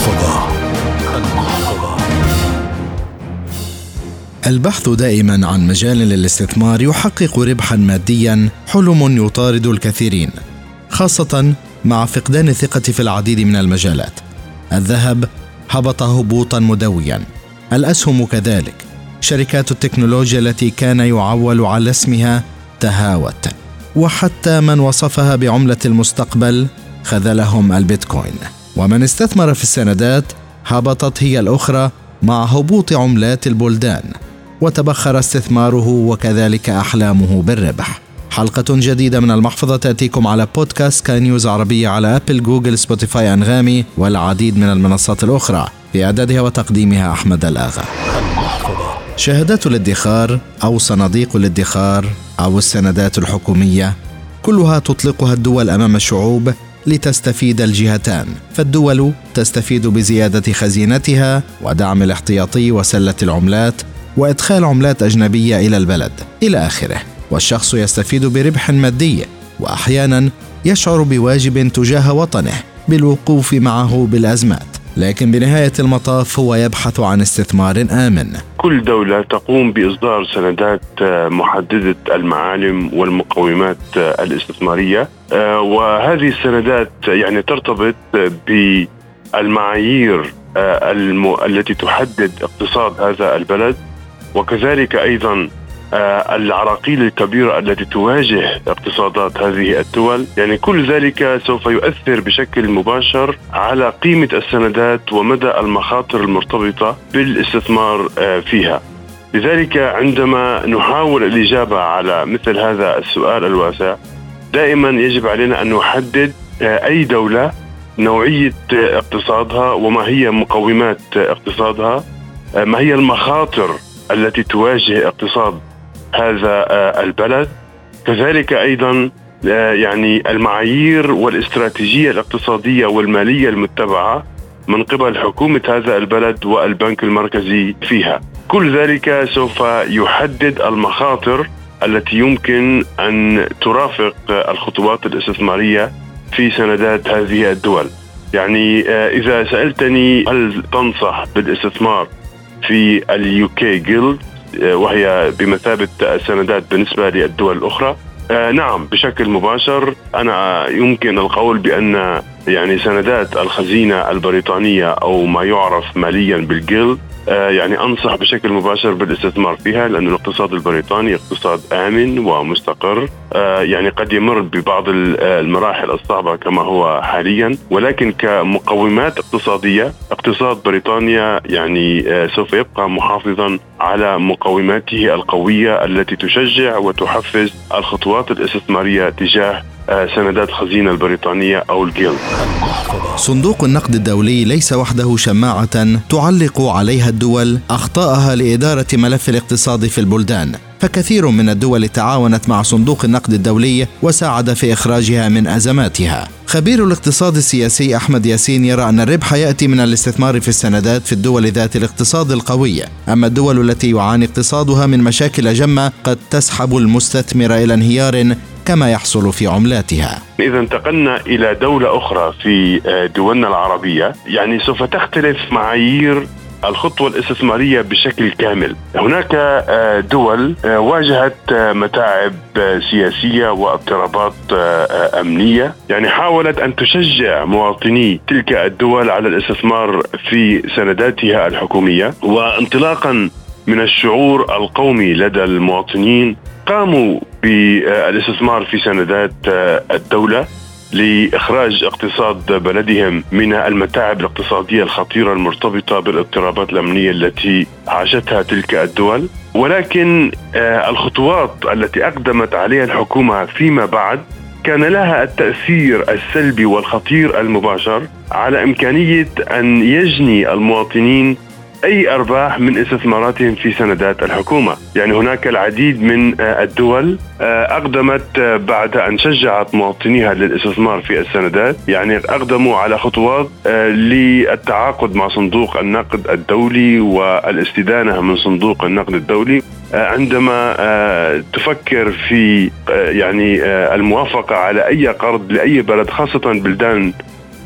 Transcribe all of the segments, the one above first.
المحفظة المحفظة البحث دائما عن مجال للاستثمار يحقق ربحا ماديا حلم يطارد الكثيرين خاصة مع فقدان الثقة في العديد من المجالات. الذهب هبط هبوطا مدويا. الأسهم كذلك. شركات التكنولوجيا التي كان يعول على اسمها تهاوت. وحتى من وصفها بعملة المستقبل خذلهم البيتكوين. ومن استثمر في السندات هبطت هي الأخرى مع هبوط عملات البلدان وتبخر استثماره وكذلك أحلامه بالربح. حلقة جديدة من المحفظة تأتيكم على بودكاست كان نيوز عربية على أبل جوجل سبوتيفاي أنغامي والعديد من المنصات الأخرى في إعدادها وتقديمها أحمد الآغا. شهادات الادخار أو صناديق الادخار أو السندات الحكومية كلها تطلقها الدول أمام الشعوب لتستفيد الجهتان. فالدول تستفيد بزيادة خزينتها ودعم الاحتياطي وسلة العملات وإدخال عملات أجنبية إلى البلد. إلى آخره. والشخص يستفيد بربح مادي وأحيانا يشعر بواجب تجاه وطنه بالوقوف معه بالأزمات. لكن بنهاية المطاف هو يبحث عن استثمار آمن. كل دولة تقوم بإصدار سندات محددة المعالم والمقومات الاستثمارية. وهذه السندات يعني ترتبط بالمعايير التي تحدد اقتصاد هذا البلد. وكذلك أيضا آه، العراقيل الكبيرة التي تواجه اقتصادات هذه الدول. يعني كل ذلك سوف يؤثر بشكل مباشر على قيمة السندات ومدى المخاطر المرتبطة بالاستثمار آه، فيها. لذلك عندما نحاول الإجابة على مثل هذا السؤال الواسع دائما يجب علينا أن نحدد آه، أي دولة نوعية اقتصادها وما هي مقومات اقتصادها ما هي المخاطر التي تواجه اقتصاد هذا آه، البلد. كذلك أيضا آه، يعني المعايير والاستراتيجية الاقتصادية والمالية المتبعة من قبل حكومة هذا البلد والبنك المركزي فيها. كل ذلك سوف يحدد المخاطر التي يمكن أن ترافق الخطوات الاستثمارية في سندات هذه الدول. يعني آه، إذا سألتني هل تنصح بالاستثمار في اليوكي جيلد آه، وهي بمثابة سندات بالنسبة للدول الأخرى. آه نعم بشكل مباشر أنا يمكن القول بأن يعني سندات الخزينة البريطانية أو ما يعرف ماليا بالجيلد آه، يعني أنصح بشكل مباشر بالاستثمار فيها لأن الاقتصاد البريطاني اقتصاد آمن ومستقر آه، يعني قد يمر ببعض المراحل الصعبة كما هو حاليا ولكن كمقومات اقتصادية اقتصاد بريطانيا يعني سوف يبقى محافظا على مقوماته القوية التي تشجع وتحفز الخطوات الاستثمارية تجاه سندات خزينة البريطانية أو الجيلد صندوق النقد الدولي ليس وحده شماعة تعلق عليها الدول أخطاءها لإدارة ملف الاقتصاد في البلدان. فكثير من الدول تعاونت مع صندوق النقد الدولي وساعد في إخراجها من أزماتها. خبير الاقتصاد السياسي أحمد ياسين يرى أن الربح يأتي من الاستثمار في السندات في الدول ذات الاقتصاد القوي، أما الدول التي يعاني اقتصادها من مشاكل جمة قد تسحب المستثمر إلى انهيار كما يحصل في عملاتها إذا انتقلنا إلى دولة أخرى في آه، دولنا العربية يعني سوف تختلف معايير الخطوة الاستثمارية بشكل كامل. هناك آه، دول آه، واجهت متاعب سياسية واضطرابات أمنية. يعني حاولت أن تشجع مواطني تلك الدول على الاستثمار في سنداتها الحكومية. وانطلاقا من الشعور القومي لدى المواطنين قاموا بالاستثمار في سندات الدولة. لإخراج اقتصاد بلدهم من المتاعب الاقتصادية الخطيرة المرتبطة بالاضطرابات الأمنية التي عاشتها تلك الدول. ولكن آه، الخطوات التي أقدمت عليها الحكومة فيما بعد كان لها التأثير السلبي والخطير المباشر على إمكانية أن يجني المواطنين أي أرباح من استثماراتهم في سندات الحكومة، يعني هناك العديد من آه، الدول آه، أقدمت آه، بعد أن شجعت مواطنيها للاستثمار في السندات، يعني أقدموا على خطوات للتعاقد مع صندوق النقد الدولي والاستدانة من صندوق النقد الدولي. عندما تفكر في يعني الموافقة على أي قرض لأي بلد خاصة بلدان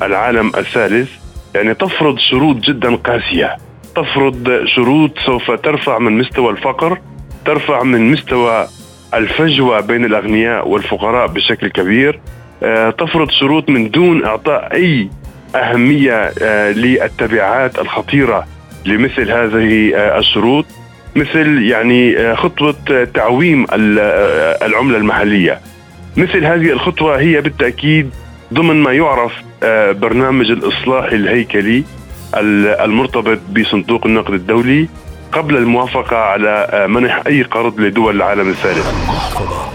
العالم الثالث يعني تفرض شروط جدا قاسية. تفرض شروط سوف ترفع من مستوى الفقر ترفع من مستوى الفجوة بين الأغنياء والفقراء بشكل كبير. آه، تفرض شروط من دون إعطاء أي أهمية آه، للتبعات الخطيرة لمثل هذه آه، الشروط مثل يعني خطوة تعويم العملة المحلية. مثل هذه الخطوة هي بالتأكيد ضمن ما يعرف برنامج الإصلاح الهيكلي. المرتبط بصندوق النقد الدولي قبل الموافقة على منح أي قرض لدول العالم الثالث.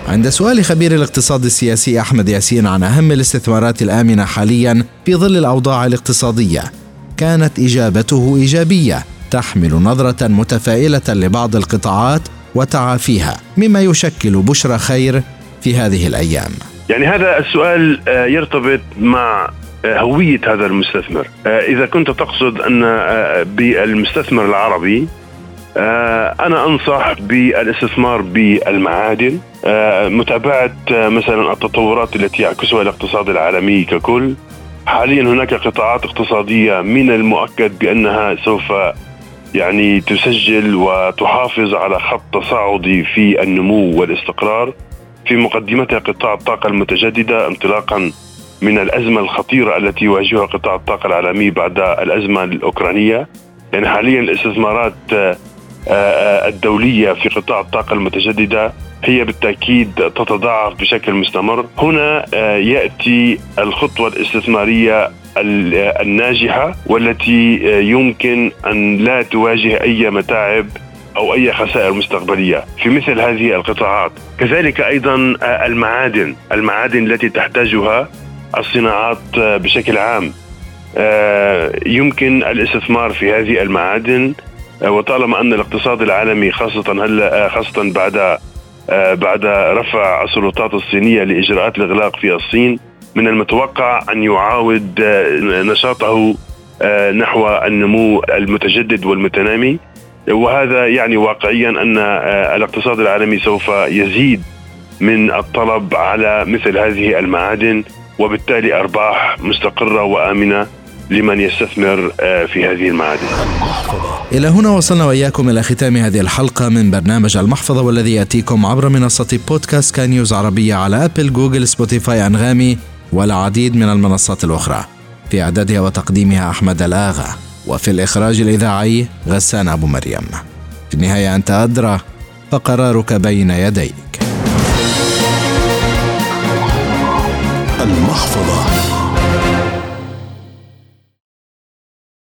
عند سؤال خبير الاقتصاد السياسي أحمد ياسين عن أهم الاستثمارات الآمنة حاليا في ظل الأوضاع الاقتصادية كانت إجابته إيجابية تحمل نظرة متفائلة لبعض القطاعات وتعافيها مما يشكل بشرى خير في هذه الأيام. يعني هذا السؤال آه، يرتبط مع آه، هوية هذا المستثمر. آه، إذا كنت تقصد أن بالمستثمر العربي آه، أنا أنصح بالاستثمار بالمعادن. آه، متابعة آه، مثلا التطورات التي يعكسها الاقتصاد العالمي ككل. حاليا هناك قطاعات اقتصادية من المؤكد بأنها سوف يعني تسجل وتحافظ على خط تصاعدي في النمو والاستقرار. في مقدمتها قطاع الطاقة المتجددة انطلاقا من الأزمة الخطيرة التي يواجهها قطاع الطاقة العالمي بعد الأزمة الأوكرانية. يعني حاليا الاستثمارات آه، آه، الدولية في قطاع الطاقة المتجددة هي بالتأكيد تتضاعف بشكل مستمر. هنا آه، يأتي الخطوة الاستثمارية الناجحة والتي يمكن أن لا تواجه أي متاعب أو أي خسائر مستقبلية في مثل هذه القطاعات، كذلك أيضا المعادن، المعادن التي تحتاجها الصناعات بشكل عام. يمكن الاستثمار في هذه المعادن آه، وطالما أن الاقتصاد العالمي خاصة هلا آه، خاصة بعد آه، بعد رفع السلطات الصينية لإجراءات الإغلاق في الصين من المتوقع أن يعاود نشاطه نحو النمو المتجدد والمتنامي وهذا يعني واقعيا أن الاقتصاد العالمي سوف يزيد من الطلب على مثل هذه المعادن وبالتالي أرباح مستقرة وآمنة لمن يستثمر آه، في هذه المعادن. إلى هنا وصلنا وإياكم إلى ختام هذه الحلقة من برنامج المحفظة والذي يأتيكم عبر منصة بودكاست كان نيوز عربية على أبل جوجل سبوتيفاي أنغامي والعديد من المنصات الأخرى. في إعدادها وتقديمها أحمد الآغا وفي الإخراج الإذاعي غسان أبو مريم. في النهاية أنت أدرى فقرارك بين يديك. المحفظة.